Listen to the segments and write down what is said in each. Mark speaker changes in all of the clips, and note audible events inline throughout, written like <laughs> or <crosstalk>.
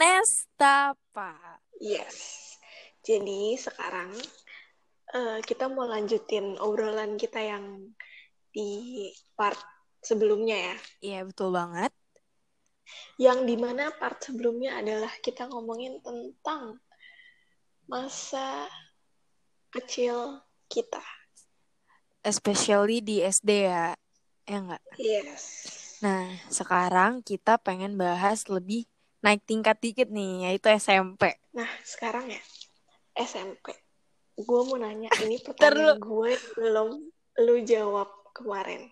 Speaker 1: Nestapa.
Speaker 2: Yes. Jadi sekarang uh, kita mau lanjutin obrolan kita yang di part sebelumnya ya.
Speaker 1: Iya, betul banget.
Speaker 2: Yang di mana part sebelumnya adalah kita ngomongin tentang masa kecil kita.
Speaker 1: Especially di SD ya. Ya enggak?
Speaker 2: Yes.
Speaker 1: Nah, sekarang kita pengen bahas lebih naik tingkat dikit nih, yaitu SMP.
Speaker 2: Nah, sekarang ya, SMP. Gue mau nanya, <laughs> ini pertanyaan gue belum lu jawab kemarin.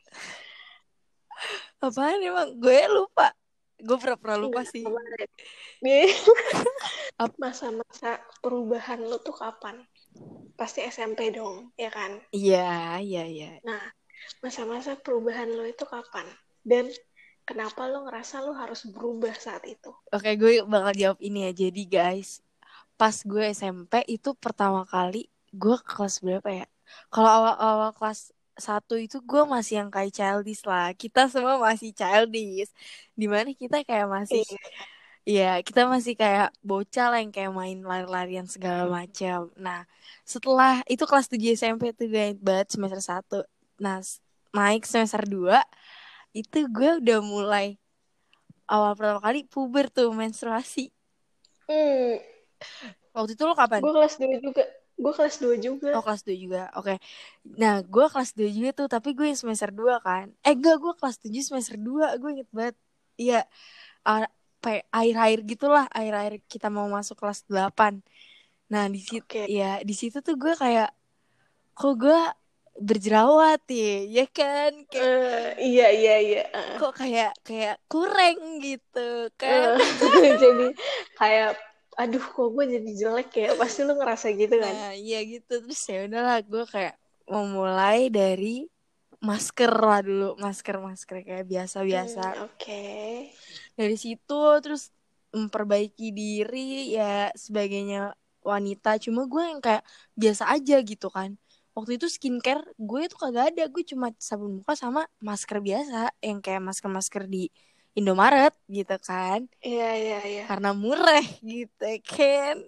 Speaker 1: Apaan emang? Gue lupa. Gue pernah-pernah lupa Enggak, sih. <laughs>
Speaker 2: Masa-masa perubahan lu tuh kapan? Pasti SMP dong, ya kan?
Speaker 1: Iya, iya, iya.
Speaker 2: Nah, masa-masa perubahan lu itu kapan? Dan kenapa lu ngerasa lu harus berubah saat itu?
Speaker 1: Oke, gue bakal jawab ini ya. Jadi guys, pas gue SMP itu pertama kali gue kelas berapa ya? Kalau awal-awal kelas satu itu gue masih yang kayak childish lah kita semua masih childish di mana kita kayak masih Iya, kita masih kayak bocah lah yang kayak main lari-larian segala macam. Nah, setelah itu kelas 7 SMP tuh gue banget semester 1. Nah, naik semester 2 itu gue udah mulai awal pertama kali puber tuh menstruasi.
Speaker 2: Hmm.
Speaker 1: Waktu itu lo kapan?
Speaker 2: Gue kelas 2 juga. Gue kelas 2 juga.
Speaker 1: Oh, kelas 2 juga. Oke. Okay. Nah, gue kelas 2 juga tuh, tapi gue yang semester 2 kan. Eh, enggak, gue kelas 7 semester 2. Gue inget banget. Iya. Uh, air-air gitulah, air-air kita mau masuk kelas 8. Nah, di situ okay. ya, di situ tuh gue kayak kok gue berjerawat ya, ya kan?
Speaker 2: Kayak, uh, iya iya iya. Uh.
Speaker 1: Kok kayak kayak kurang gitu kan?
Speaker 2: Uh, <laughs> jadi kayak aduh kok gue jadi jelek ya pasti lu ngerasa gitu kan
Speaker 1: nah iya gitu terus ya udahlah gue kayak memulai dari masker lah dulu masker masker kayak biasa biasa
Speaker 2: hmm, oke okay.
Speaker 1: dari situ terus memperbaiki diri ya sebagainya wanita cuma gue yang kayak biasa aja gitu kan waktu itu skincare gue tuh kagak ada. Gue cuma sabun muka sama masker biasa yang kayak masker masker di Indomaret gitu kan.
Speaker 2: Iya iya iya.
Speaker 1: Karena murah gitu kan.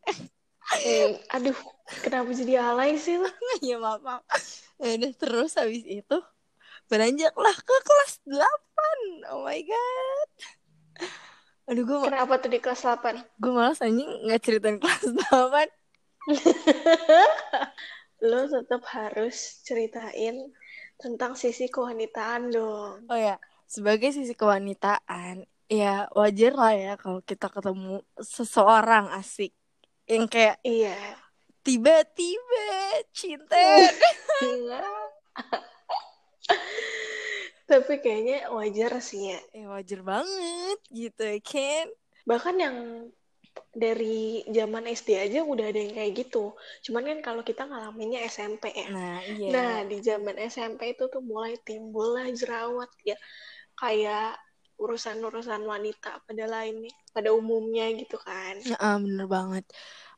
Speaker 2: Eh, aduh kenapa jadi alay sih lo <laughs>
Speaker 1: ya maaf, maaf. Ya udah terus habis itu beranjaklah ke kelas 8 oh my god.
Speaker 2: Aduh gue kenapa tuh di kelas 8
Speaker 1: gue malas anjing nggak ceritain kelas 8 <laughs>
Speaker 2: lo tetap harus ceritain tentang sisi kewanitaan dong.
Speaker 1: Oh ya sebagai sisi kewanitaan ya wajar lah ya kalau kita ketemu seseorang asik. Yang kayak
Speaker 2: iya.
Speaker 1: tiba-tiba cinta.
Speaker 2: Iya. tapi kayaknya wajar sih ya.
Speaker 1: Ya wajar banget gitu ya kan?
Speaker 2: Bahkan yang dari zaman SD aja udah ada yang kayak gitu. Cuman kan kalau kita ngalaminnya SMP ya.
Speaker 1: Nah, iya.
Speaker 2: Nah, di zaman SMP itu tuh mulai timbul lah jerawat ya. Kayak urusan-urusan wanita pada lainnya pada umumnya gitu kan.
Speaker 1: Uh, bener banget.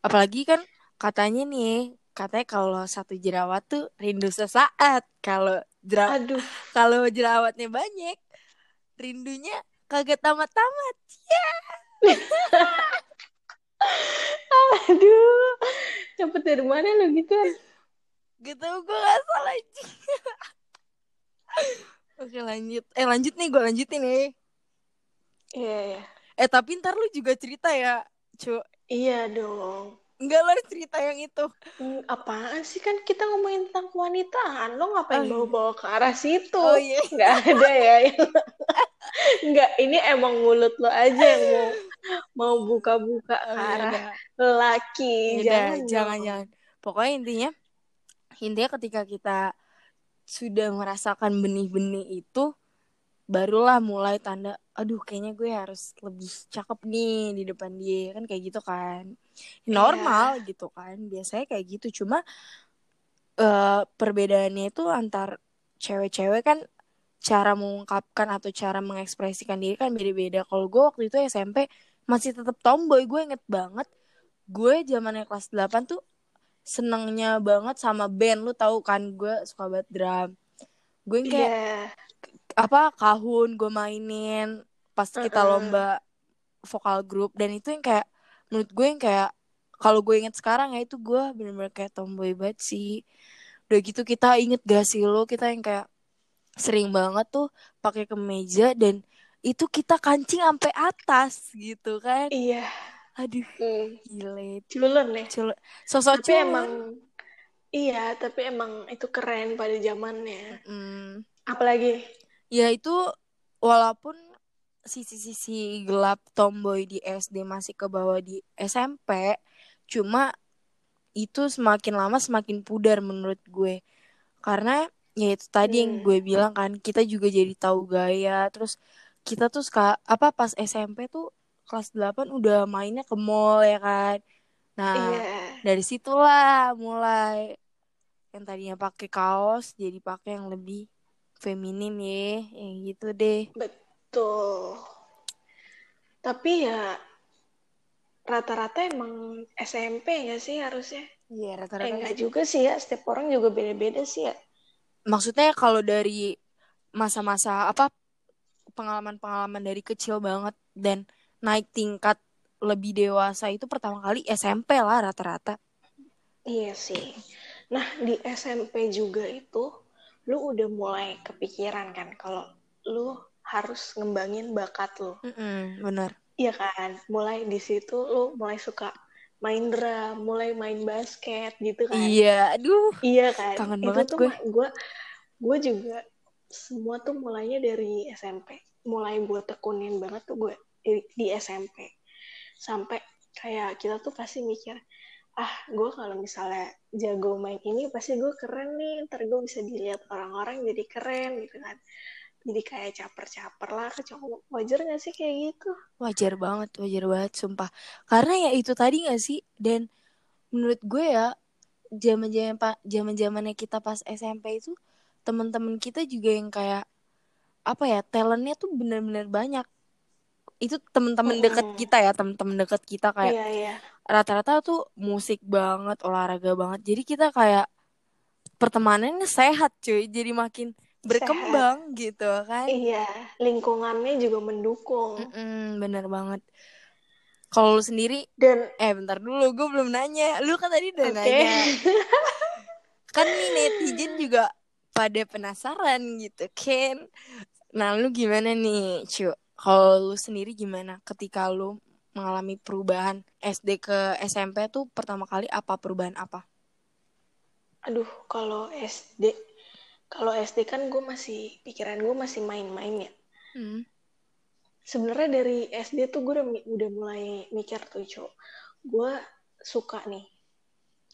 Speaker 1: Apalagi kan katanya nih katanya kalau satu jerawat tuh rindu sesaat. Kalau jerawat <laughs> kalau jerawatnya banyak rindunya kagak tamat-tamat. Ya <laughs> <laughs>
Speaker 2: aduh cepet dari mana lo gitu
Speaker 1: gitu gue gak salah <laughs> Oke lanjut. Eh lanjut nih gue lanjutin nih.
Speaker 2: Iya yeah, yeah.
Speaker 1: Eh tapi ntar lu juga cerita ya, cu.
Speaker 2: Iya dong.
Speaker 1: Enggak lah cerita yang itu.
Speaker 2: Hmm, apaan sih kan kita ngomongin tentang kewanitaan. Lo ngapain oh, iya. bawa-bawa ke arah situ?
Speaker 1: Oh iya.
Speaker 2: Nggak ada ya. <laughs> Enggak, ini emang mulut lo aja yang mau mau buka-buka oh, iya, arah iya, laki.
Speaker 1: Jangan, jangan, jangan. Pokoknya intinya intinya ketika kita sudah merasakan benih-benih itu barulah mulai tanda aduh kayaknya gue harus lebih cakep nih di depan dia kan kayak gitu kan normal yeah. gitu kan biasanya kayak gitu cuma uh, perbedaannya itu antar cewek-cewek kan cara mengungkapkan atau cara mengekspresikan diri kan beda-beda kalau gue waktu itu SMP masih tetap tomboy gue inget banget gue zamannya kelas 8 tuh senengnya banget sama band lu tahu kan gue suka banget drum gue kayak yeah. apa kahun gue mainin pas kita uh -uh. lomba vokal grup dan itu yang kayak menurut gue yang kayak kalau gue inget sekarang ya itu gue bener-bener kayak tomboy banget sih. Udah gitu kita inget gak sih lo kita yang kayak sering banget tuh pakai kemeja dan itu kita kancing sampai atas gitu kan.
Speaker 2: Iya.
Speaker 1: Aduh
Speaker 2: hmm.
Speaker 1: gile
Speaker 2: culun ya.
Speaker 1: Cul sosok
Speaker 2: tapi emang iya tapi emang itu keren pada zamannya.
Speaker 1: Mm.
Speaker 2: apalagi?
Speaker 1: Ya itu walaupun sisi-sisi gelap tomboy di SD masih ke bawah di SMP cuma itu semakin lama semakin pudar menurut gue karena ya itu tadi hmm. yang gue bilang kan kita juga jadi tahu gaya terus kita tuh suka apa pas SMP tuh kelas 8 udah mainnya ke mall ya kan nah yeah. dari situlah mulai yang tadinya pakai kaos jadi pakai yang lebih feminim ya yang gitu deh
Speaker 2: betul tapi ya rata-rata emang SMP ya sih harusnya?
Speaker 1: Iya rata-rata
Speaker 2: eh, enggak juga sih ya setiap orang juga beda-beda sih ya.
Speaker 1: Maksudnya kalau dari masa-masa apa pengalaman-pengalaman dari kecil banget dan naik tingkat lebih dewasa itu pertama kali SMP lah rata-rata.
Speaker 2: Iya sih. Nah, di SMP juga itu, lu udah mulai kepikiran kan kalau lu harus ngembangin bakat lu.
Speaker 1: Mm -mm, bener.
Speaker 2: Iya kan? Mulai di situ lu mulai suka main drum, mulai main basket gitu kan.
Speaker 1: Iya, aduh.
Speaker 2: Iya kan?
Speaker 1: Kangen
Speaker 2: itu
Speaker 1: banget
Speaker 2: tuh
Speaker 1: gue.
Speaker 2: Gue gue juga semua tuh mulainya dari SMP. Mulai gue tekunin banget tuh gue di, di SMP. Sampai kayak kita tuh pasti mikir, ah gue kalau misalnya jago main ini pasti gue keren nih ntar gue bisa dilihat orang-orang jadi keren gitu kan jadi kayak caper-caper lah ke cowok. Wajar gak sih kayak gitu?
Speaker 1: Wajar banget wajar banget sumpah. Karena ya itu tadi gak sih? Dan menurut gue ya zaman zaman pak zaman zamannya kita pas SMP itu teman-teman kita juga yang kayak apa ya talentnya tuh bener-bener banyak. Itu teman-teman mm -hmm. deket kita ya teman-teman deket kita kayak
Speaker 2: iya, iya.
Speaker 1: rata-rata tuh musik banget olahraga banget. Jadi kita kayak pertemanannya sehat cuy. Jadi makin berkembang sehat. gitu kan?
Speaker 2: Iya lingkungannya juga mendukung.
Speaker 1: Mm -mm, bener banget. Kalau lu sendiri?
Speaker 2: Dan
Speaker 1: eh bentar dulu gue belum nanya. Lu kan tadi udah okay. nanya. <laughs> Kan nih netizen juga pada penasaran gitu kan nah lu gimana nih cu? Kalau lu sendiri gimana ketika lu mengalami perubahan SD ke SMP tuh pertama kali apa? Perubahan apa?
Speaker 2: Aduh, kalau SD, kalau SD kan gue masih pikiran gue masih main-main ya. Hmm. Sebenarnya dari SD tuh gue udah, udah mulai mikir tuh, cowok. Gue suka nih.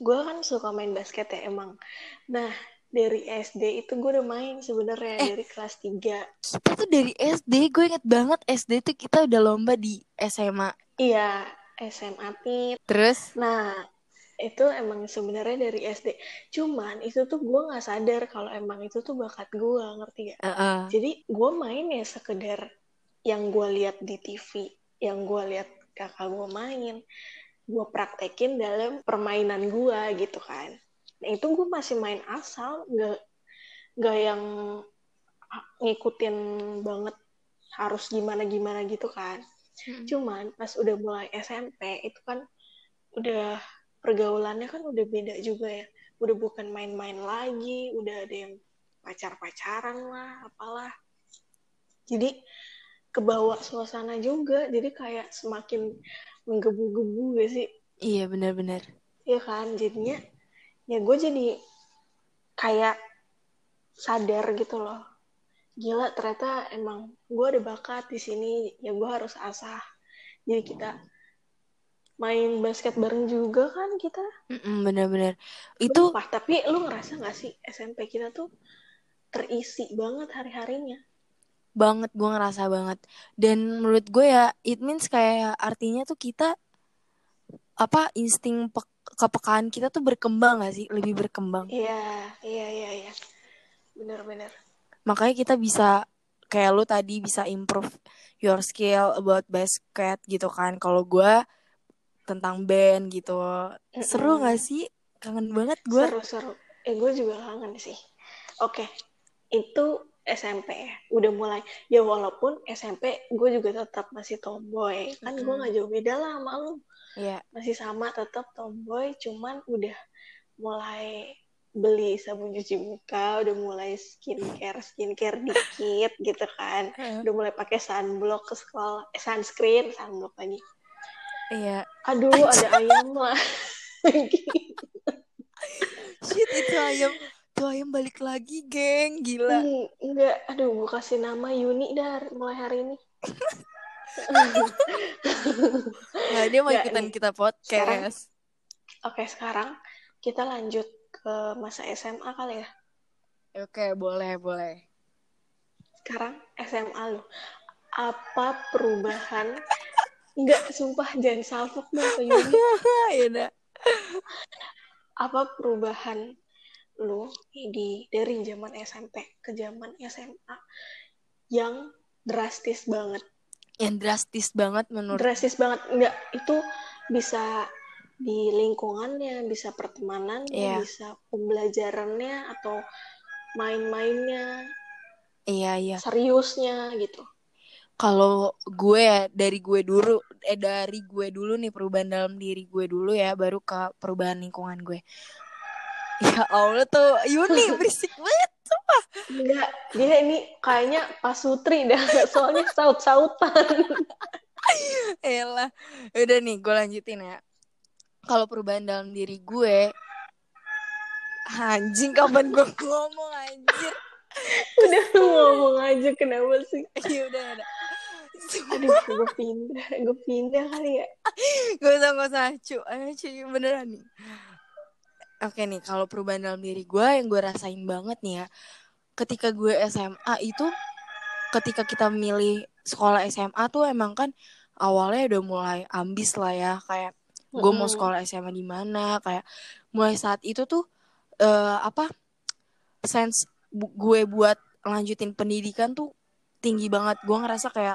Speaker 2: Gue kan suka main basket ya emang. Nah, dari SD itu gue udah main sebenarnya eh, dari kelas 3
Speaker 1: kita tuh dari SD gue inget banget SD tuh kita udah lomba di SMA
Speaker 2: iya SMA PIT
Speaker 1: terus
Speaker 2: nah itu emang sebenarnya dari SD cuman itu tuh gue nggak sadar kalau emang itu tuh bakat gue ngerti gak
Speaker 1: uh -uh.
Speaker 2: jadi gue main ya sekedar yang gue lihat di TV yang gue lihat kakak gue main gue praktekin dalam permainan gue gitu kan Nah, itu gue masih main asal, nggak nggak yang ngikutin banget harus gimana gimana gitu kan. Hmm. Cuman pas udah mulai SMP itu kan udah pergaulannya kan udah beda juga ya. Udah bukan main-main lagi, udah ada yang pacar-pacaran lah, apalah. Jadi kebawa suasana juga, jadi kayak semakin menggebu-gebu gak sih?
Speaker 1: Iya benar-benar.
Speaker 2: Iya kan, jadinya ya gue jadi kayak sadar gitu loh gila ternyata emang gue ada bakat di sini ya gue harus asah jadi kita main basket bareng juga kan kita?
Speaker 1: Bener-bener. Itu
Speaker 2: Lupa, tapi lu ngerasa gak sih SMP kita tuh terisi banget hari-harinya?
Speaker 1: Banget gue ngerasa banget. Dan menurut gue ya it means kayak artinya tuh kita apa insting kepekaan kita tuh berkembang gak sih? Lebih berkembang.
Speaker 2: Iya iya iya iya. Benar-benar
Speaker 1: makanya kita bisa kayak lu tadi bisa improve your skill about basket gitu kan. Kalau gue tentang band gitu. Mm-hmm. seru gak sih? Kangen banget gue
Speaker 2: seru seru. Eh gue juga kangen sih. Oke itu SMP ya. Udah mulai. Ya walaupun SMP gue juga tetap masih tomboy. Kan gue nggak jauh beda lah sama lu.
Speaker 1: Iya.
Speaker 2: masih sama tetap tomboy. Cuman udah mulai beli sabun cuci muka udah mulai skincare skincare dikit gitu kan. <laughs> Udah mulai pakai sunblock ke sekolah eh, sunscreen sunblock lagi
Speaker 1: Iya.
Speaker 2: aduh ada ayam lah <laughs>
Speaker 1: Shit itu ayam. Tuh ayam balik lagi, geng. Gila.
Speaker 2: Hmm, enggak aduh gue kasih nama Yuni dar mulai hari ini <laughs>
Speaker 1: Nah, dia mau ikutan kita podcast.
Speaker 2: oke sekarang kita lanjut ke masa SMA kali ya
Speaker 1: Oke, boleh, boleh.
Speaker 2: sekarang SMA lu apa perubahan enggak sumpah jangan salfok dong ke Yuni <laughs>
Speaker 1: ya udah.
Speaker 2: apa perubahan lu di dari zaman SMP ke zaman SMA yang drastis banget
Speaker 1: Yang drastis banget menurut
Speaker 2: drastis banget enggak itu bisa di lingkungannya bisa pertemanannya
Speaker 1: Iya.
Speaker 2: bisa pembelajarannya atau main-mainnya
Speaker 1: Iya, iya.
Speaker 2: seriusnya gitu
Speaker 1: Kalau gue ya, dari gue dulu eh dari gue dulu nih perubahan dalam diri gue dulu ya baru ke perubahan lingkungan gue. Ya Allah tuh Yuni <laughs> berisik banget.
Speaker 2: enggak dia ini kayaknya Pak Sutri dah <laughs> soalnya saut-sautan <laughs>
Speaker 1: Elah. Udah nih gue lanjutin ya. Kalau perubahan dalam diri gue Anjing kapan gue ngomong anjir
Speaker 2: udah lu ngomong aja kenapa sih
Speaker 1: Ya udah udah
Speaker 2: aduh gue pindah gue pindah kali ya.
Speaker 1: Gak usah gak usah cu Ayo cu beneran nih. Oke nih kalau perubahan dalam diri gue Yang gue rasain banget nih ya Ketika gue SMA itu Ketika kita milih sekolah SMA tuh emang kan Awalnya udah mulai ambis lah ya Kayak gue mau sekolah SMA di mana Kayak mulai saat itu tuh eh Apa Sense bu- gue buat lanjutin pendidikan tuh tinggi banget. Gue ngerasa kayak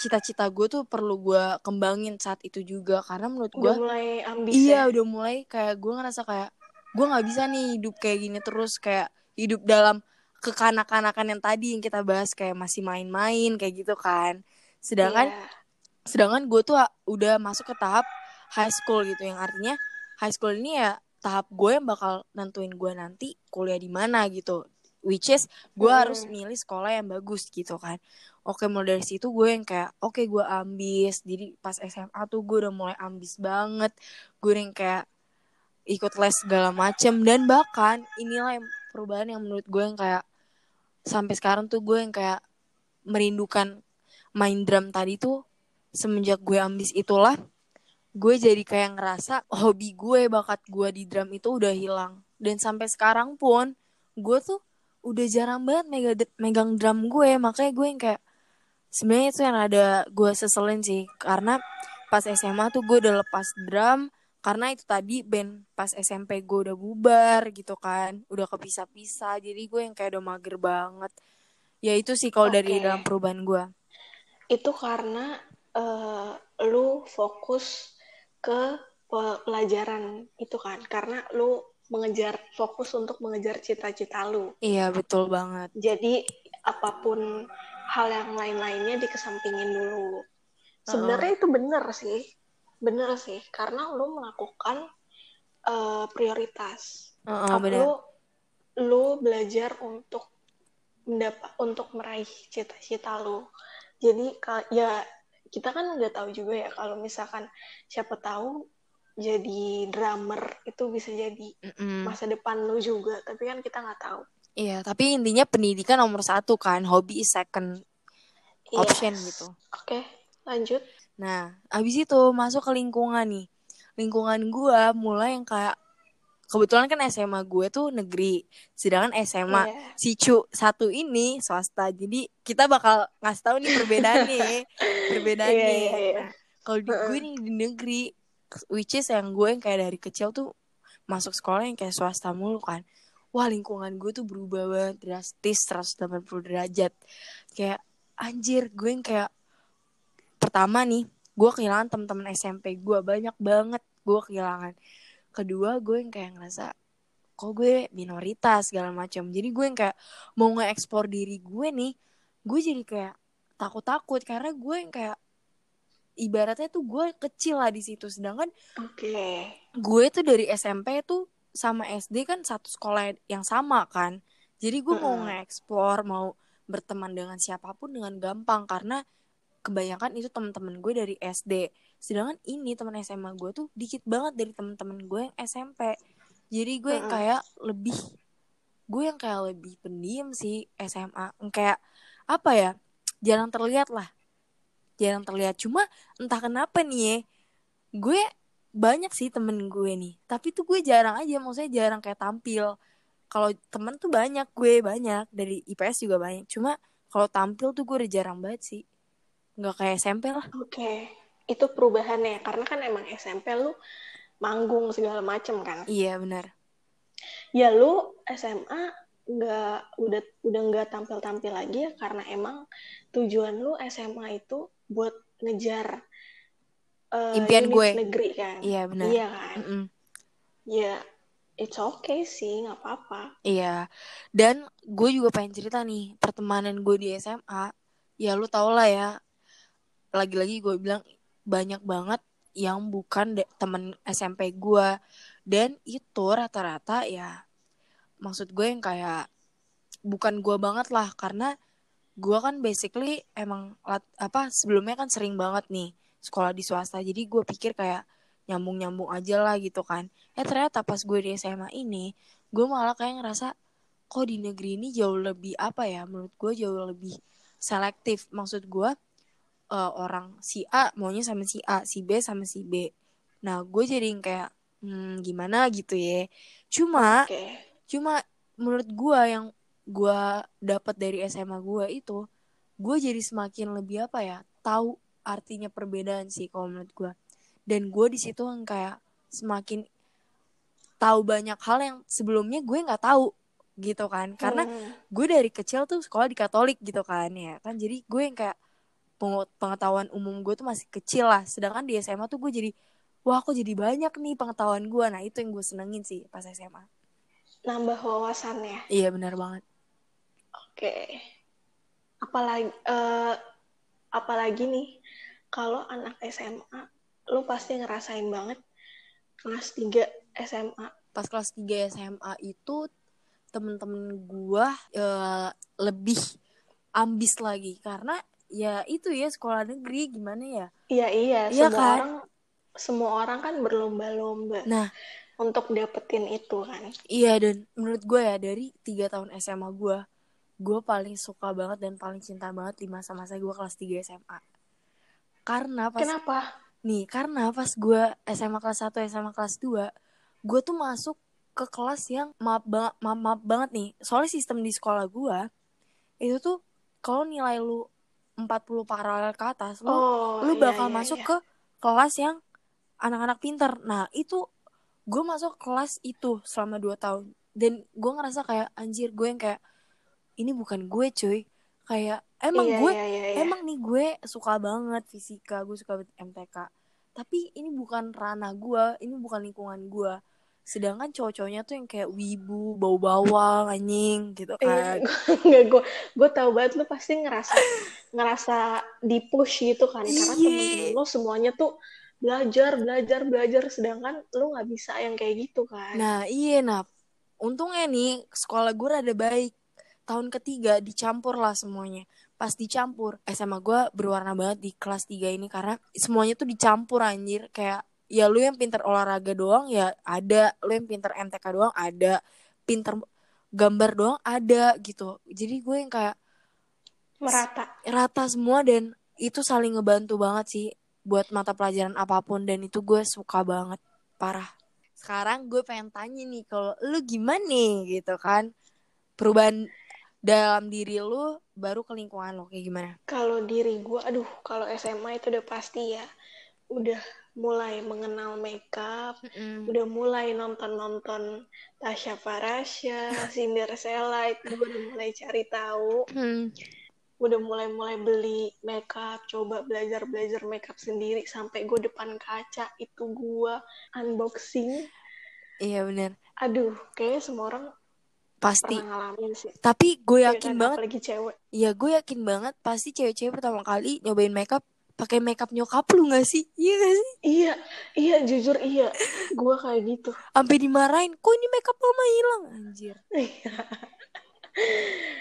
Speaker 1: cita-cita gue tuh perlu gue kembangin saat itu juga. Karena menurut
Speaker 2: udah
Speaker 1: gue
Speaker 2: mulai
Speaker 1: iya
Speaker 2: ya?
Speaker 1: udah mulai kayak gue ngerasa kayak gue nggak bisa nih hidup kayak gini terus kayak hidup dalam kekanak-kanakan yang tadi yang kita bahas kayak masih main-main kayak gitu kan. Sedangkan
Speaker 2: Iya.
Speaker 1: sedangkan gue tuh ah, udah masuk ke tahap high school gitu yang artinya high school ini ya tahap gue yang bakal nentuin gue nanti kuliah di mana gitu. Which is gue
Speaker 2: Mm-mm.
Speaker 1: harus milih sekolah yang bagus gitu kan oke mulai dari situ gue yang kayak oke gue ambis. Jadi pas SMA tuh gue udah mulai ambis banget. Gue yang kayak ikut les segala macem. Dan bahkan inilah yang perubahan yang menurut gue yang kayak sampai sekarang tuh gue yang kayak merindukan main drum tadi tuh semenjak gue ambis itulah gue jadi kayak ngerasa hobi gue bakat gue di drum itu udah hilang. Dan sampai sekarang pun gue tuh udah jarang banget mega megang drum gue. Makanya gue yang kayak sebenarnya itu yang ada gue seselin sih karena pas SMA tuh gue udah lepas drum karena itu tadi band pas SMP gue udah bubar gitu kan udah kepisah-pisah jadi gue yang kayak udah mager banget. Ya itu sih kalau dari
Speaker 2: Oke.
Speaker 1: dalam perubahan gue
Speaker 2: itu karena eh, lu fokus ke pe- pelajaran itu kan karena lu mengejar fokus untuk mengejar cita-cita lu.
Speaker 1: Iya betul banget.
Speaker 2: Jadi apa pun hal yang lain-lainnya dikesampingin dulu. Sebenarnya itu bener sih. Bener sih karena lu melakukan eh, prioritas. Apa
Speaker 1: benar.
Speaker 2: lu lu belajar untuk mendapat untuk meraih cita-cita lu. Jadi ya kita kan nggak tahu juga ya kalau misalkan siapa tahu jadi drummer itu bisa jadi
Speaker 1: Mm-mm.
Speaker 2: masa depan lu juga tapi kan kita nggak tahu.
Speaker 1: Iya, tapi intinya pendidikan nomor satu kan, hobi is second option
Speaker 2: Yes.
Speaker 1: gitu.
Speaker 2: oke lanjut
Speaker 1: Nah, abis itu masuk ke lingkungan nih. Lingkungan gua mulai yang kayak kebetulan kan SMA gue tuh negeri, sedangkan SMA
Speaker 2: Iya.
Speaker 1: si Cu satu ini swasta. Jadi kita bakal ngasih tahu nih perbedaan nih, <laughs> perbedaan
Speaker 2: Iya,
Speaker 1: nih.
Speaker 2: iya, iya.
Speaker 1: Nah, kalau di gue nih di negeri, which is yang gue yang kayak dari kecil tuh masuk sekolah yang kayak swasta mulu kan. Wah lingkungan gue tuh berubah banget drastis 180 derajat. Kayak anjir gue yang kayak pertama nih gue kehilangan teman-teman SMP gue banyak banget gue kehilangan. Kedua gue yang kayak ngerasa kok gue minoritas segala macam jadi gue yang kayak mau nge-ekspor diri gue nih gue jadi kayak takut-takut. Karena gue yang kayak ibaratnya tuh gue kecil lah di situ. Sedangkan
Speaker 2: Oke.
Speaker 1: gue tuh dari SMP tuh sama SD kan satu sekolah yang sama kan. Jadi gue mau
Speaker 2: Mm-mm.
Speaker 1: nge-explore mau berteman dengan siapa pun dengan gampang karena kebanyakan itu teman-teman gue dari SD sedangkan ini teman SMA gue tuh dikit banget dari teman-teman gue yang SMP jadi gue yang kayak lebih gue yang kayak lebih pendiam sih SMA kayak apa ya jarang terlihat lah. Jarang terlihat. Cuma entah kenapa nih ya gue banyak sih temen gue nih. Tapi tuh gue jarang aja maksudnya jarang kayak tampil kalau temen tuh banyak gue banyak dari IPS juga banyak cuma kalau tampil tuh gue udah jarang banget sih nggak kayak SMP lah
Speaker 2: Oke. Itu perubahannya karena kan emang SMP lu manggung segala macem kan.
Speaker 1: iya benar
Speaker 2: Ya lu SMA nggak udah udah nggak tampil-tampil lagi ya karena emang tujuan lu SMA itu buat ngejar eh,
Speaker 1: Impian gue.
Speaker 2: negeri kan.
Speaker 1: iya benar
Speaker 2: Iya kan.
Speaker 1: Mm-mm.
Speaker 2: Ya it's okay sih nggak apa-apa.
Speaker 1: Iya, dan gue juga pengen cerita nih pertemanan gue di SMA. Ya lu tau lah ya, lagi-lagi gue bilang banyak banget yang bukan temen SMP gue. Dan itu rata-rata ya, maksud gue yang kayak bukan gue banget lah, karena gue kan basically emang apa sebelumnya kan sering banget nih sekolah di swasta. Jadi gue pikir kayak nyambung-nyambung aja lah gitu kan. Eh ternyata pas gue di SMA ini, gue malah kayak ngerasa kok di negeri ini jauh lebih apa ya menurut gue jauh lebih selektif maksud gue eh, orang si A maunya sama si A si B sama si B nah gue jadi kayak hmm, gimana gitu ya cuma
Speaker 2: Oke.
Speaker 1: cuma menurut gue yang gue dapat dari SMA gue itu gue jadi semakin lebih apa ya tahu artinya perbedaan sih kalau menurut gue dan gue di situ yang kayak semakin tahu banyak hal yang sebelumnya gue nggak tahu gitu kan karena
Speaker 2: Hmm.
Speaker 1: gue dari kecil tuh sekolah di Katolik gitu kan ya kan jadi gue yang kayak peng- pengetahuan umum gue tuh masih kecil lah sedangkan di SMA tuh gue jadi wah kok jadi banyak nih pengetahuan gue nah itu yang gue senengin sih pas SMA
Speaker 2: nambah wawasannya.
Speaker 1: iya benar banget
Speaker 2: Oke. Apalagi eh, apalagi nih kalau anak SMA lu pasti ngerasain banget kelas 3 SMA.
Speaker 1: pas kelas 3 SMA itu temen-temen gue eh, lebih ambis lagi karena ya itu ya sekolah negeri gimana ya
Speaker 2: Iya iya,
Speaker 1: Iya
Speaker 2: semua
Speaker 1: kan?
Speaker 2: orang semua orang kan berlomba-lomba
Speaker 1: nah
Speaker 2: untuk dapetin itu kan.
Speaker 1: Iya dan menurut gue ya dari tiga tahun SMA gue gue paling suka banget dan paling cinta banget di masa-masa gue kelas 3 SMA karena pas
Speaker 2: Kenapa?
Speaker 1: Nih karena pas gue SMA kelas 1 SMA kelas 2 gue tuh masuk ke kelas yang maaf banget maaf, maaf banget nih soalnya sistem di sekolah gue itu tuh kalau nilai lu 40 paralel ke atas lu
Speaker 2: Oh,
Speaker 1: lu
Speaker 2: iya,
Speaker 1: bakal
Speaker 2: iya,
Speaker 1: masuk
Speaker 2: iya.
Speaker 1: ke kelas yang anak-anak pinter. Nah itu gue masuk kelas itu selama 2 tahun dan gue ngerasa kayak anjir gue yang kayak ini bukan gue cuy kayak emang
Speaker 2: Iya,
Speaker 1: gue
Speaker 2: iya, iya, iya.
Speaker 1: emang nih gue suka banget fisika gue suka banget MTK tapi ini bukan ranah gue ini bukan lingkungan gue. Sedangkan cowok-cowoknya tuh yang kayak wibu bau bawang anjing gitu kan.
Speaker 2: Iya, <laughs> Enggak, gue gue tahu banget lu pasti ngerasa ngerasa di push gitu kan. Karena
Speaker 1: Iya.
Speaker 2: temen-temen lu semuanya tuh belajar belajar belajar sedangkan lu nggak bisa yang kayak gitu kan.
Speaker 1: Nah iya nah Untungnya nih sekolah gue rada baik Tahun ketiga dicampur lah semuanya. Pas dicampur SMA gue berwarna banget di kelas 3 ini Karena semuanya tuh dicampur anjir. Kayak ya lu yang pinter olahraga doang ya ada. Lu yang pinter MTK doang ada. Pinter gambar doang ada gitu. Jadi gue yang kayak
Speaker 2: merata.
Speaker 1: Rata semua dan itu saling ngebantu banget sih buat mata pelajaran apa pun dan itu gue suka banget. Parah. Sekarang gue pengen tanya nih kalau lu gimana nih gitu kan? Perubahan dalam diri lu baru ke lingkungan lo kayak gimana?
Speaker 2: Kalau diri gue aduh kalau SMA itu udah pasti ya. Udah mulai mengenal makeup udah mulai nonton-nonton Tasya Farasya, <laughs> Cinderella itu gue udah mulai cari tahu.
Speaker 1: Hmm.
Speaker 2: udah mulai-mulai beli makeup, coba belajar-belajar makeup sendiri sampai gue depan kaca itu gue unboxing.
Speaker 1: iya bener.
Speaker 2: Aduh kayaknya semua orang
Speaker 1: pasti.
Speaker 2: Sih.
Speaker 1: Tapi gue
Speaker 2: Ya
Speaker 1: yakin
Speaker 2: kan,
Speaker 1: banget
Speaker 2: cewek.
Speaker 1: Ya gue yakin banget pasti cewek-cewek pertama kali nyobain makeup pakai makeup nyokap lu gak sih? Iya gak sih?
Speaker 2: Iya iya jujur iya. Gue kayak gitu.
Speaker 1: Sampai dimarahin kok ini makeup mama hilang? Anjir.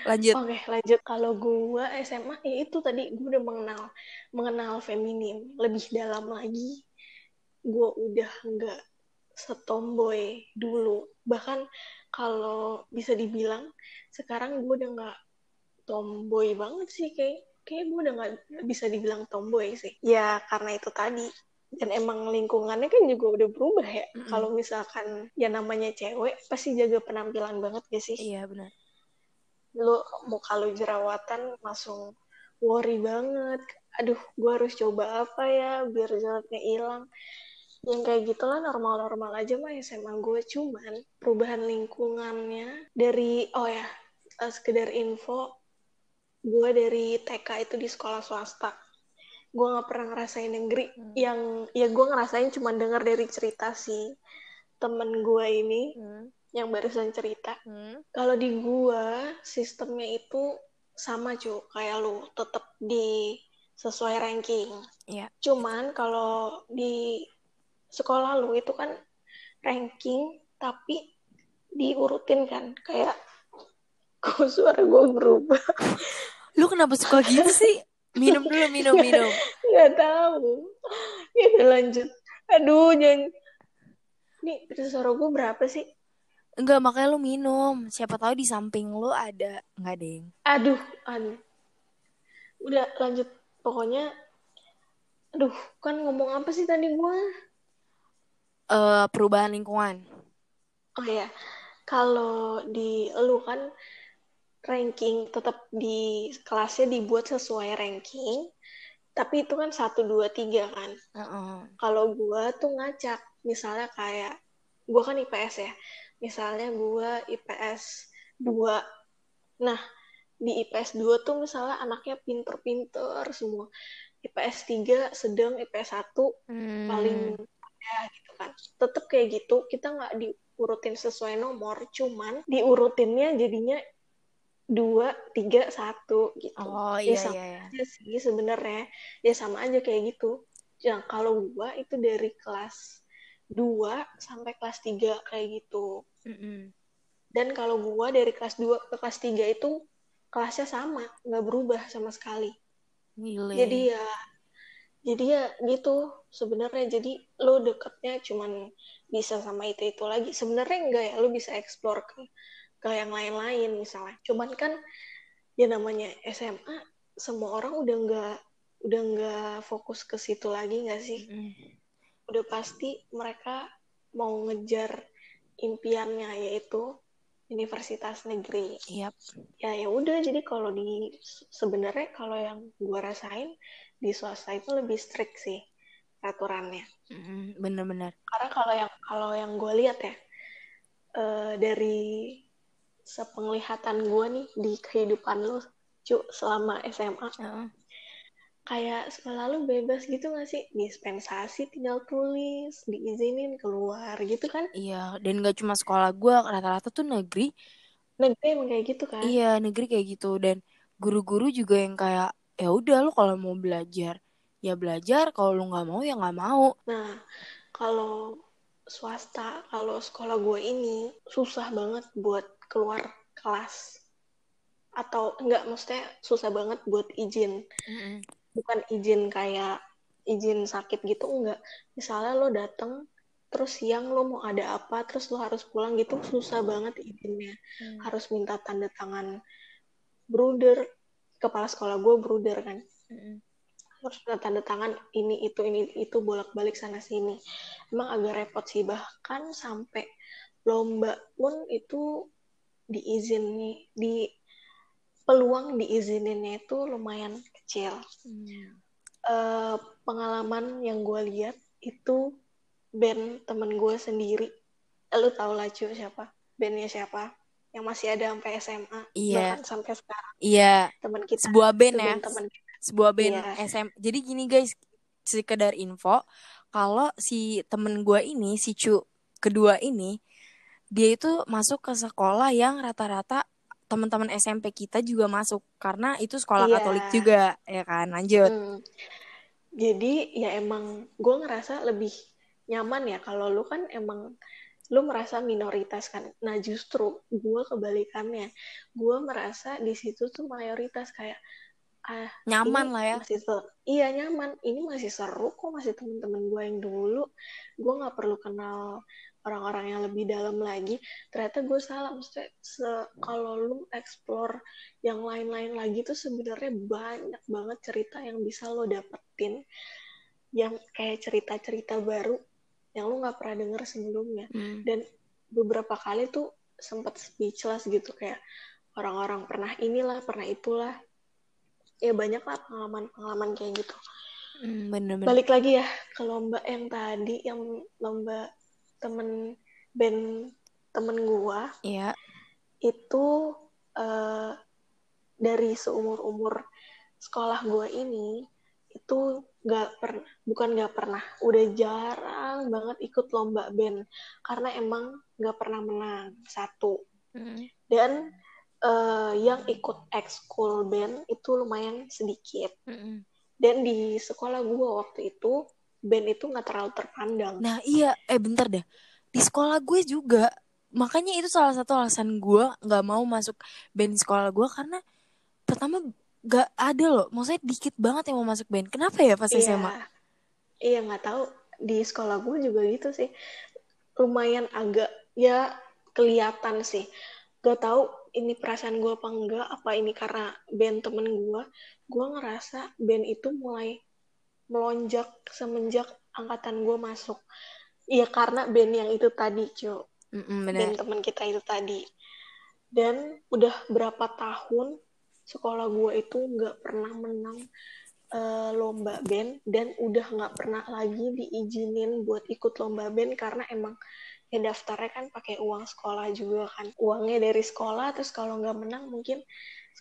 Speaker 1: Lanjut.
Speaker 2: Oke, lanjut. Kalau gue SMA, ya itu tadi gue udah mengenal mengenal feminim. Lebih dalam lagi. Gue udah nggak setomboy dulu. Bahkan kalau bisa dibilang sekarang gue udah nggak tomboy banget sih kayak kayak gue udah nggak bisa dibilang tomboy sih. Ya karena itu tadi. Dan emang lingkungannya kan juga udah berubah ya.
Speaker 1: Mm-mm.
Speaker 2: Kalau misalkan ya namanya cewek pasti jaga penampilan banget gak sih?
Speaker 1: iya benar
Speaker 2: lu muka lu jerawatan langsung worry banget aduh gue harus coba apa ya biar jerawatnya hilang yang kayak gitulah normal-normal aja mah SMA gue cuman perubahan lingkungannya dari oh ya eh, sekedar info gue dari TK itu di sekolah swasta gue nggak pernah ngerasain negeri
Speaker 1: Hmm.
Speaker 2: yang ya gue ngerasain cuman denger dari cerita si temen gue ini
Speaker 1: hmm.
Speaker 2: yang barusan cerita
Speaker 1: Hmm.
Speaker 2: kalau di gua sistemnya itu sama cu kayak lu tetap di sesuai ranking.
Speaker 1: Iya.
Speaker 2: Cuman kalau di sekolah lu itu kan ranking tapi diurutin kan kayak <laughs> kok suara gue berubah.
Speaker 1: Lu kenapa suka gitu sih? Minum dulu <laughs> minum minum.
Speaker 2: nggak tahu. <laughs> Ya udah lanjut. Aduh jangan nih suara gue berapa sih?
Speaker 1: Enggak makanya lu minum. Siapa tahu di samping lu ada. Nggak deng.
Speaker 2: Aduh aduh udah lanjut. Pokoknya aduh kan ngomong apa sih tadi gua
Speaker 1: Eh perubahan lingkungan?
Speaker 2: Oh ya kalau di lu kan ranking tetap di kelasnya dibuat sesuai ranking tapi itu kan satu dua tiga kan.
Speaker 1: Heeh.
Speaker 2: kalau gua tuh ngacak. Misalnya kayak gua kan IPS ya. Misalnya gua IPS 2 nah di IPS 2 tuh misalnya anaknya pinter-pinter semua. IPS 3 sedang IPS 1
Speaker 1: Hmm.
Speaker 2: paling ya gitu kan? Tetap kayak gitu kita nggak diurutin sesuai nomor cuman diurutinnya jadinya dua tiga satu gitu.
Speaker 1: Oh
Speaker 2: Ya,
Speaker 1: iya
Speaker 2: sama
Speaker 1: iya iya.
Speaker 2: aja sih sebenarnya. Ya sama aja kayak gitu. Yang kalau gua itu dari kelas 2 sampai kelas 3 kayak gitu.
Speaker 1: Mm-mm.
Speaker 2: dan kalau gua dari kelas 2 ke kelas 3 itu kelasnya sama nggak berubah sama sekali.
Speaker 1: Gile.
Speaker 2: jadi ya jadi ya gitu sebenarnya jadi lo deketnya cuman bisa sama itu itu lagi. Sebenarnya enggak ya lo bisa explore ke ke yang lain-lain misalnya. Cuman kan ya namanya SMA semua orang udah nggak udah nggak fokus ke situ lagi nggak sih?
Speaker 1: Mm-mm.
Speaker 2: udah pasti mereka mau ngejar impiannya yaitu universitas negeri.
Speaker 1: Yap.
Speaker 2: ya ya udah. Jadi kalau di sebenarnya kalau yang gua rasain di swasta itu lebih strict sih peraturannya
Speaker 1: Mm-mm. bener-bener.
Speaker 2: Karena kalau yang kalau yang gue lihat ya eh, dari sepenglihatan gue nih di kehidupan lo cu selama SMA
Speaker 1: Heeh.
Speaker 2: kayak sekolah lu bebas gitu gak sih? Dispensasi tinggal tulis diizinin keluar gitu kan?
Speaker 1: Iya dan gak cuma sekolah gua rata-rata tuh negeri
Speaker 2: negeri emang kayak gitu kan?
Speaker 1: Iya negeri kayak gitu. Dan guru-guru juga yang kayak ya udah lu kalau mau belajar ya belajar kalau lu nggak mau ya nggak mau
Speaker 2: Nah, kalau swasta, kalau sekolah gue ini susah banget buat keluar kelas. Atau enggak, maksudnya susah banget buat izin.
Speaker 1: Mm-mm.
Speaker 2: Bukan izin kayak izin sakit gitu, enggak. Misalnya lo dateng, terus siang lo mau ada apa, terus lo harus pulang gitu, susah banget izinnya.
Speaker 1: Hmm.
Speaker 2: Harus minta tanda tangan bruder. Kepala sekolah gue bruder kan. Minta tanda tangan ini itu ini itu bolak-balik sana sini. Emang agak repot sih bahkan sampai lomba pun itu diizini di peluang diizininnya itu lumayan kecil.
Speaker 1: Hmm.
Speaker 2: Eh, pengalaman yang gue lihat itu band temen gue sendiri. Lu tau lah cuy siapa? Bandnya siapa yang masih ada sampai SMA
Speaker 1: Iya.
Speaker 2: bahkan sampai sekarang
Speaker 1: iya
Speaker 2: teman kita
Speaker 1: sebuah band ya
Speaker 2: temen
Speaker 1: sebuah band
Speaker 2: Iya.
Speaker 1: SM jadi gini guys sekedar info kalau si temen gua ini si cu kedua ini dia itu masuk ke sekolah yang rata-rata teman-teman SMP kita juga masuk karena itu sekolah
Speaker 2: Iya.
Speaker 1: Katolik juga ya kan lanjut
Speaker 2: Hmm. Jadi ya emang gue ngerasa lebih nyaman ya kalau lu kan emang lu merasa minoritas kan. Nah justru gue kebalikannya, gue merasa di situ tuh mayoritas kayak ah
Speaker 1: nyaman lah ya
Speaker 2: masih seru. Iya nyaman. Ini masih seru kok masih temen-temen gue yang dulu. Gue nggak perlu kenal orang-orang yang lebih dalam lagi. Ternyata gue salah. Maksudnya se- kalau lu explore yang lain-lain lagi tuh sebenarnya banyak banget cerita yang bisa lo dapetin. Yang kayak cerita-cerita baru yang lo nggak pernah denger sebelumnya.
Speaker 1: Hmm.
Speaker 2: dan beberapa kali tuh sempat speechless gitu kayak orang-orang pernah inilah pernah itulah. Ya banyak lah pengalaman-pengalaman kayak gitu.
Speaker 1: Hmm, bener-bener.
Speaker 2: Balik lagi ya ke lomba yang tadi yang lomba temen band temen gua
Speaker 1: ya
Speaker 2: itu eh, dari seumur umur sekolah gua ini itu nggak pernah bukan nggak pernah udah jarang banget ikut lomba band karena emang nggak pernah menang satu
Speaker 1: Hmm.
Speaker 2: dan eh, yang ikut ekskul band itu lumayan sedikit
Speaker 1: Hmm.
Speaker 2: dan di sekolah gue waktu itu band itu nggak terlalu terpandang
Speaker 1: Nah iya, eh bentar deh. Di sekolah gue juga, makanya itu salah satu alasan gue nggak mau masuk band sekolah gue karena pertama gak ada loh, maksudnya dikit banget yang mau masuk band. Kenapa ya pas
Speaker 2: iya.
Speaker 1: SMA?
Speaker 2: iya nggak tahu. Di sekolah gue juga gitu sih. Lumayan agak ya kelihatan sih. Gak tahu ini perasaan gue apa enggak apa ini karena band temen gue gue ngerasa band itu mulai melonjak semenjak angkatan gue masuk. Iya karena band yang itu tadi cuy
Speaker 1: Mm-mm,
Speaker 2: band
Speaker 1: bener.
Speaker 2: teman kita itu tadi. Dan udah berapa tahun sekolah gue itu nggak pernah menang eh, lomba band dan udah nggak pernah lagi diizinin buat ikut lomba band karena emang ya daftarnya kan pakai uang sekolah juga kan. Uangnya dari sekolah terus kalau nggak menang mungkin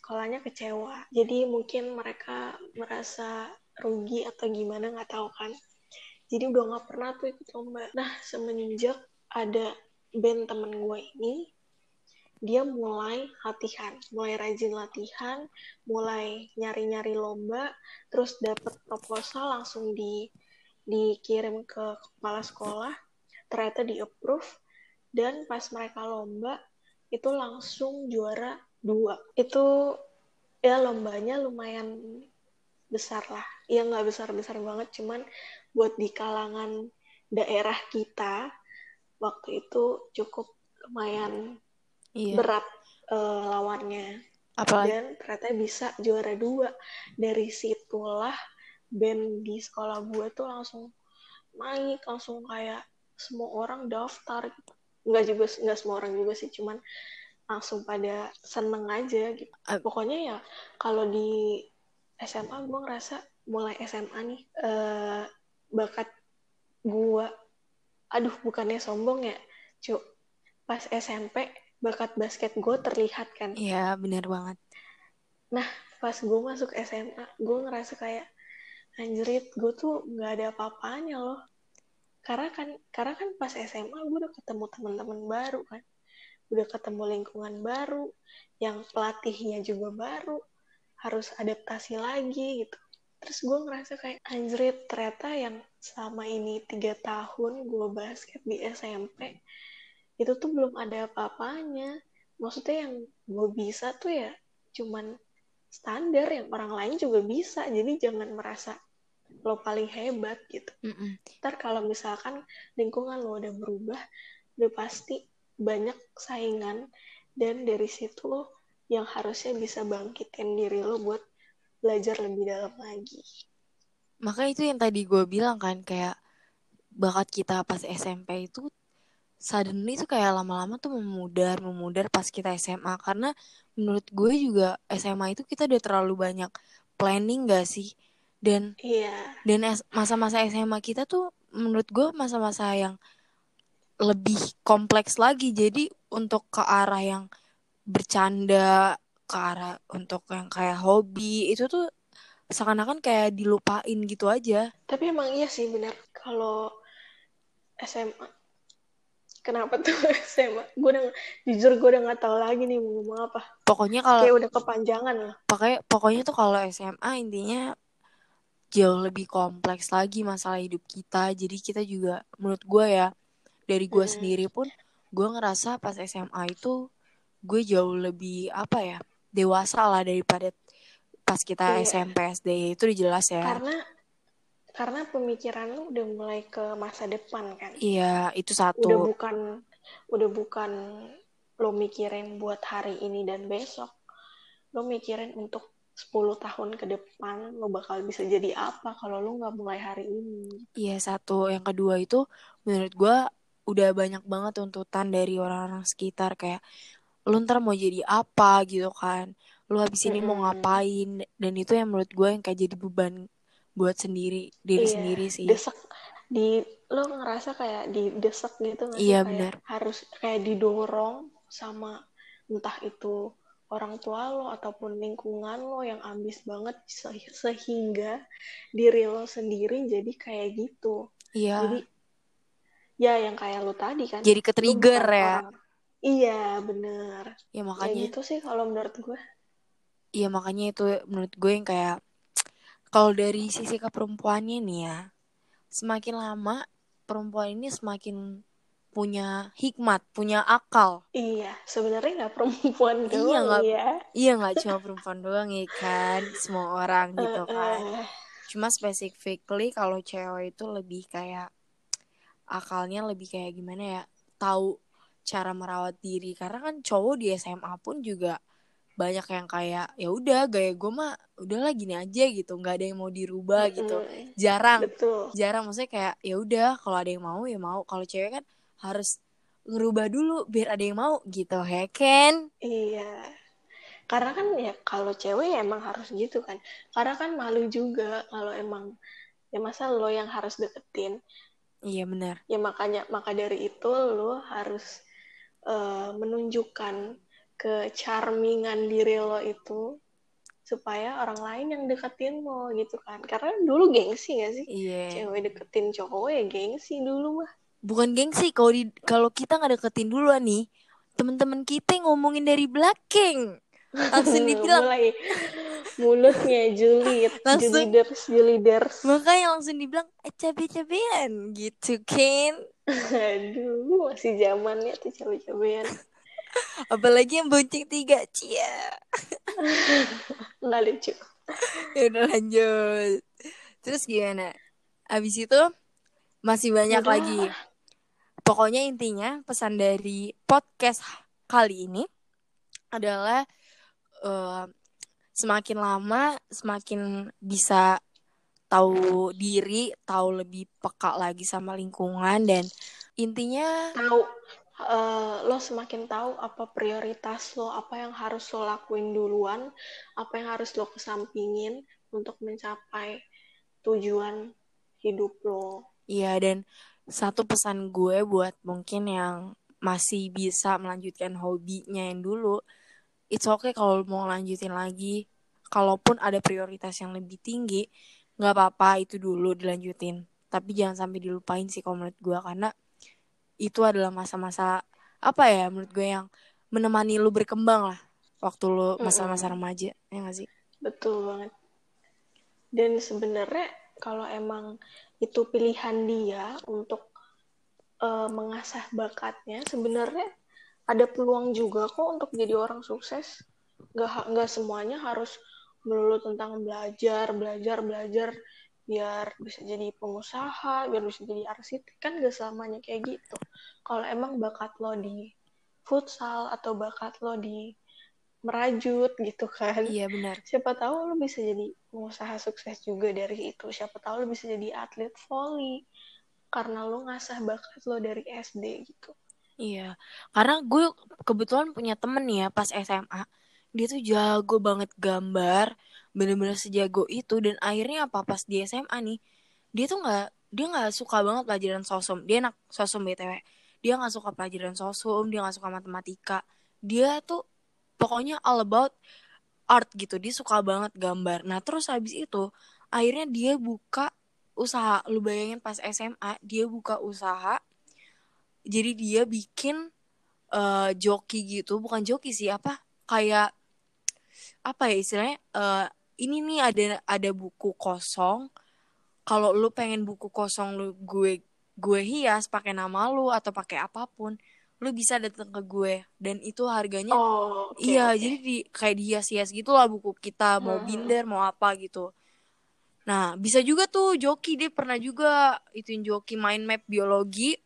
Speaker 2: sekolahnya kecewa. Jadi mungkin mereka merasa rugi atau gimana nggak tahu kan. Jadi udah nggak pernah tuh ikut lomba. Nah semenjak ada band temen gue ini dia mulai latihan mulai rajin latihan mulai nyari-nyari lomba terus dapet proposal langsung di dikirim ke kepala sekolah ternyata di approve dan pas mereka lomba itu langsung juara dua. Itu ya lombanya lumayan besar lah. Ya nggak besar besar banget cuman buat di kalangan daerah kita waktu itu cukup lumayan
Speaker 1: Iya.
Speaker 2: berat eh, lawannya.
Speaker 1: Apalagi?
Speaker 2: Dan ternyata bisa juara dua. Dari situlah band di sekolah gue tuh langsung naik langsung kayak semua orang daftar. Nggak juga nggak semua orang juga sih cuman langsung pada seneng aja gitu. Pokoknya ya kalau di SMA gue ngerasa mulai SMA nih eh, bakat gue aduh bukannya sombong ya cuk. Pas SMP bakat basket gue terlihat kan.
Speaker 1: Iya, bener banget.
Speaker 2: pas gue masuk SMA gue ngerasa kayak anjrit gue tuh nggak ada apa-apanya loh. Karena kan karena kan pas SMA gue udah ketemu teman-teman baru kan. Udah ketemu lingkungan baru yang pelatihnya juga baru harus adaptasi lagi gitu. Terus gue ngerasa kayak anjrit ternyata yang selama ini tiga tahun gue basket di SMP itu tuh belum ada apa-apanya. Maksudnya yang gue bisa tuh ya cuman standar yang orang lain juga bisa. Jadi jangan merasa lo paling hebat gitu.
Speaker 1: Mm-mm.
Speaker 2: ntar kalau misalkan lingkungan lo udah berubah udah pasti banyak saingan. Dan dari situ lo yang harusnya bisa bangkitin diri lo buat belajar lebih dalam lagi.
Speaker 1: Makanya itu yang tadi gue bilang kan kayak bakat kita pas SMP itu suddenly tuh kayak lama-lama tuh memudar memudar pas kita SMA karena menurut gue juga SMA itu kita udah terlalu banyak planning gak sih? Dan
Speaker 2: iya.
Speaker 1: dan masa-masa SMA kita tuh menurut gue masa-masa yang lebih kompleks lagi. Jadi untuk ke arah yang bercanda ke arah untuk yang kayak hobi itu tuh seakan-akan kayak dilupain gitu aja.
Speaker 2: Tapi emang iya sih benar kalau SMA Kenapa tuh <laughs> SMA? Gue udah jujur gue udah nggak tahu lagi nih mau ngomong apa.
Speaker 1: Pokoknya kalau
Speaker 2: Kayak udah kepanjangan lah.
Speaker 1: pokoknya pokoknya tuh kalau SMA intinya jauh lebih kompleks lagi masalah hidup kita. Jadi kita juga menurut gue ya dari gue
Speaker 2: Mm-mm.
Speaker 1: sendiri pun gue ngerasa pas SMA itu gue jauh lebih apa ya dewasa lah daripada pas kita
Speaker 2: Iya.
Speaker 1: SMP SD itu udah jelas ya.
Speaker 2: Karena karena pemikiran lu udah mulai ke masa depan kan.
Speaker 1: Iya itu
Speaker 2: Udah
Speaker 1: satu.
Speaker 2: bukan udah bukan lo mikirin buat hari ini dan besok. Lo mikirin untuk 10 tahun ke depan lo bakal bisa jadi apa kalau lo nggak mulai hari ini.
Speaker 1: Iya satu. Yang kedua itu menurut gue udah banyak banget tuntutan dari orang-orang sekitar kayak lu ntar mau jadi apa gitu kan. Lu habis ini mau
Speaker 2: Mm-mm.
Speaker 1: ngapain dan itu yang menurut gue yang kayak jadi beban buat sendiri diri
Speaker 2: Iya,
Speaker 1: sendiri sih.
Speaker 2: desek di lo ngerasa kayak didesak gitu nggak?
Speaker 1: Iya,
Speaker 2: Kayak
Speaker 1: benar.
Speaker 2: harus kayak didorong sama entah itu orang tua lo ataupun lingkungan lo yang ambis banget se- sehingga diri lo sendiri jadi kayak gitu.
Speaker 1: Iya.
Speaker 2: Jadi ya yang kayak lo tadi kan.
Speaker 1: Jadi
Speaker 2: lo
Speaker 1: ke-trigger
Speaker 2: bukan
Speaker 1: ya.
Speaker 2: orang- Iya bener.
Speaker 1: Ya
Speaker 2: Kayak
Speaker 1: makanya
Speaker 2: gitu sih kalau menurut gue.
Speaker 1: Iya makanya itu menurut gue yang kayak kalau dari sisi keperempuannya nih ya, semakin lama perempuan ini semakin punya hikmat, punya akal.
Speaker 2: Iya sebenarnya nggak perempuan
Speaker 1: Iya,
Speaker 2: doang
Speaker 1: nggak-
Speaker 2: ya.
Speaker 1: Iya nggak cuma perempuan doang ya kan, semua orang gitu kan.
Speaker 2: eh.
Speaker 1: Cuma specifically kalau cewek itu lebih kayak akalnya lebih kayak gimana ya, tahu cara merawat diri. Karena kan cowok di SMA pun juga banyak yang kayak ya udah gaya gue mah udahlah gini aja gitu, nggak ada yang mau dirubah gitu.
Speaker 2: Mm-mm.
Speaker 1: Jarang,
Speaker 2: Betul.
Speaker 1: jarang maksudnya kayak ya udah kalau ada yang mau ya mau. Kalau cewek kan harus ngerubah dulu biar ada yang mau gitu, ya kan?
Speaker 2: Iya. Karena kan ya kalau cewek ya emang harus gitu kan. Karena kan malu juga kalau emang ya masa lo yang harus deketin.
Speaker 1: Iya benar.
Speaker 2: Ya makanya maka dari itu lo harus eh, menunjukkan kecharmingan diri lo itu supaya orang lain yang deketin lo gitu kan. Karena dulu gengsi gak sih?
Speaker 1: Iya.
Speaker 2: Cewek deketin cowok ya gengsi dulu mah.
Speaker 1: Bukan gengsi kalau di kalau kita nggak deketin duluan nih, temen-temen kita ngomongin dari belakang. Langsung <laughs> dibilang
Speaker 2: Mulai mulutnya julid, <laughs>
Speaker 1: Langsung-
Speaker 2: juliders, juliders.
Speaker 1: makanya langsung dibilang eh, cabe-cabean gitu kan. <laughs>
Speaker 2: Aduh, masih zamannya tuh cabe-cabean.
Speaker 1: Apalagi yang bonceng tiga, cia.
Speaker 2: Nggak lucu.
Speaker 1: Ya udah lanjut. Terus gimana? Abis itu masih banyak
Speaker 2: Udah.
Speaker 1: lagi. Pokoknya intinya pesan dari podcast kali ini adalah eh, semakin lama semakin bisa tahu diri, tahu lebih peka lagi sama lingkungan dan intinya
Speaker 2: Tahu, eh, lo semakin tahu apa prioritas lo, apa yang harus lo lakuin duluan, apa yang harus lo kesampingin untuk mencapai tujuan hidup lo.
Speaker 1: Iya dan satu pesan gue buat mungkin yang masih bisa melanjutkan hobinya yang dulu, it's okay kalau mau lanjutin lagi. Kalaupun ada prioritas yang lebih tinggi, nggak apa-apa itu dulu dilanjutin. Tapi jangan sampai dilupain sih kalau menurut gue karena itu adalah masa-masa apa ya menurut gue yang menemani lu berkembang lah waktu lu masa-masa remaja ya gak sih?
Speaker 2: Betul banget. Dan sebenarnya kalau emang itu pilihan dia untuk eh, mengasah bakatnya, sebenarnya ada peluang juga kok untuk jadi orang sukses. Nggak, ha- nggak semuanya harus melulu tentang belajar, belajar, belajar biar bisa jadi pengusaha, biar bisa jadi arsitek kan gak selamanya kayak gitu. Kalau emang bakat lo di futsal atau bakat lo di merajut gitu kan
Speaker 1: Iya benar.
Speaker 2: siapa tahu lo bisa jadi pengusaha sukses juga dari itu siapa tahu lo bisa jadi atlet volley karena lo ngasah bakat lo dari SD gitu
Speaker 1: Iya, karena gue kebetulan punya temen ya pas SMA, dia tuh jago banget gambar, bener-bener sejago itu dan akhirnya apa pas di SMA nih, dia tuh nggak dia nggak suka banget pelajaran sosum, dia anak sosum btw, dia nggak suka pelajaran sosum, dia nggak suka matematika, dia tuh pokoknya all about art gitu, dia suka banget gambar. Nah terus habis itu akhirnya dia buka usaha, lu bayangin pas SMA dia buka usaha. Jadi dia bikin uh, joki gitu. Bukan joki sih apa? Kayak apa ya istilahnya? Uh, ini nih ada ada buku kosong kalau lu pengen buku kosong lu gue gue hias pakai nama lu atau pakai apa pun lu bisa datang ke gue dan itu harganya
Speaker 2: oh, okay,
Speaker 1: iya
Speaker 2: okay.
Speaker 1: jadi di kayak dihias-hias gitu lah buku kita mau hmm. binder mau apa gitu nah bisa juga tuh joki dia pernah juga ituin joki main map biologi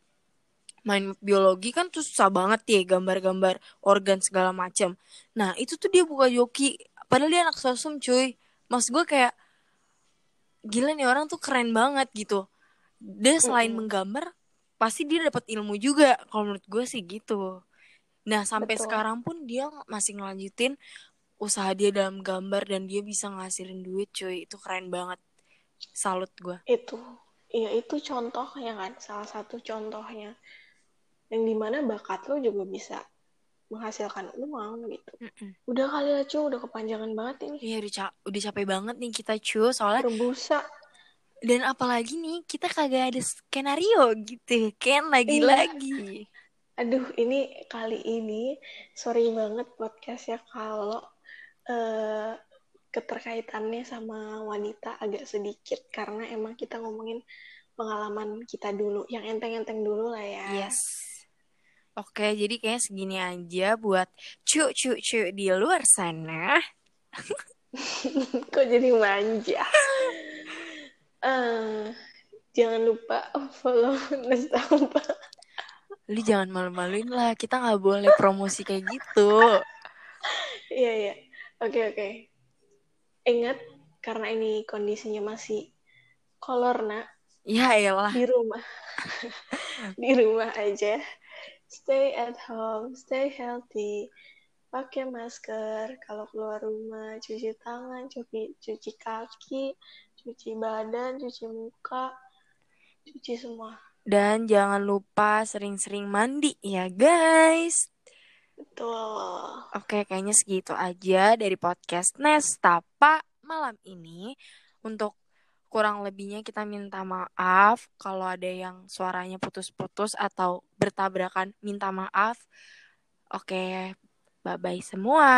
Speaker 1: main biologi kan tuh susah banget ya gambar-gambar organ segala macam. Nah itu tuh dia buka joki, padahal dia anak sosum cuy. Mas gue kayak gila nih orang tuh keren banget gitu. Dia selain mm -hmm. menggambar, pasti dia dapat ilmu juga. Kalau menurut gue sih gitu. Nah sampai Betul. sekarang pun dia masih ngelanjutin usaha dia dalam gambar dan dia bisa ngasilin duit cuy. Itu keren banget. Salut gue.
Speaker 2: Itu, iya itu contohnya kan, salah satu contohnya yang di mana bakat lo juga bisa menghasilkan uang gitu. Mm-mm. Udah kali lah cu, udah kepanjangan banget ini.
Speaker 1: Iya udah, ca- udah capek banget nih kita cu, soalnya
Speaker 2: Berbusa.
Speaker 1: Dan apalagi nih kita kagak ada skenario gitu, kan lagi-lagi.
Speaker 2: Iya. Aduh ini kali ini sorry banget podcast ya kalau uh, keterkaitannya sama wanita agak sedikit karena emang kita ngomongin pengalaman kita dulu, yang enteng-enteng dulu lah ya.
Speaker 1: Yes Oke, jadi kayaknya segini aja buat cu-cu-cu di luar sana. <laughs>
Speaker 2: Kok jadi manja? uh, jangan lupa follow Nestampa.
Speaker 1: Lu jangan malu-maluin lah, kita nggak boleh promosi kayak gitu.
Speaker 2: Iya, iya. Oke, oke. Ingat, karena ini kondisinya masih kolor, nak.
Speaker 1: Ya elah.
Speaker 2: Di rumah. <laughs> di rumah aja stay at home, stay healthy, pakai masker, kalau keluar rumah cuci tangan, cuci cuci kaki, cuci badan, cuci muka, cuci semua.
Speaker 1: Dan jangan lupa sering-sering mandi ya guys.
Speaker 2: Betul.
Speaker 1: Oke, kayaknya segitu aja dari podcast Nestapa malam ini. Untuk kurang lebihnya kita minta maaf kalau ada yang suaranya putus-putus atau bertabrakan minta maaf. Oke bye bye semua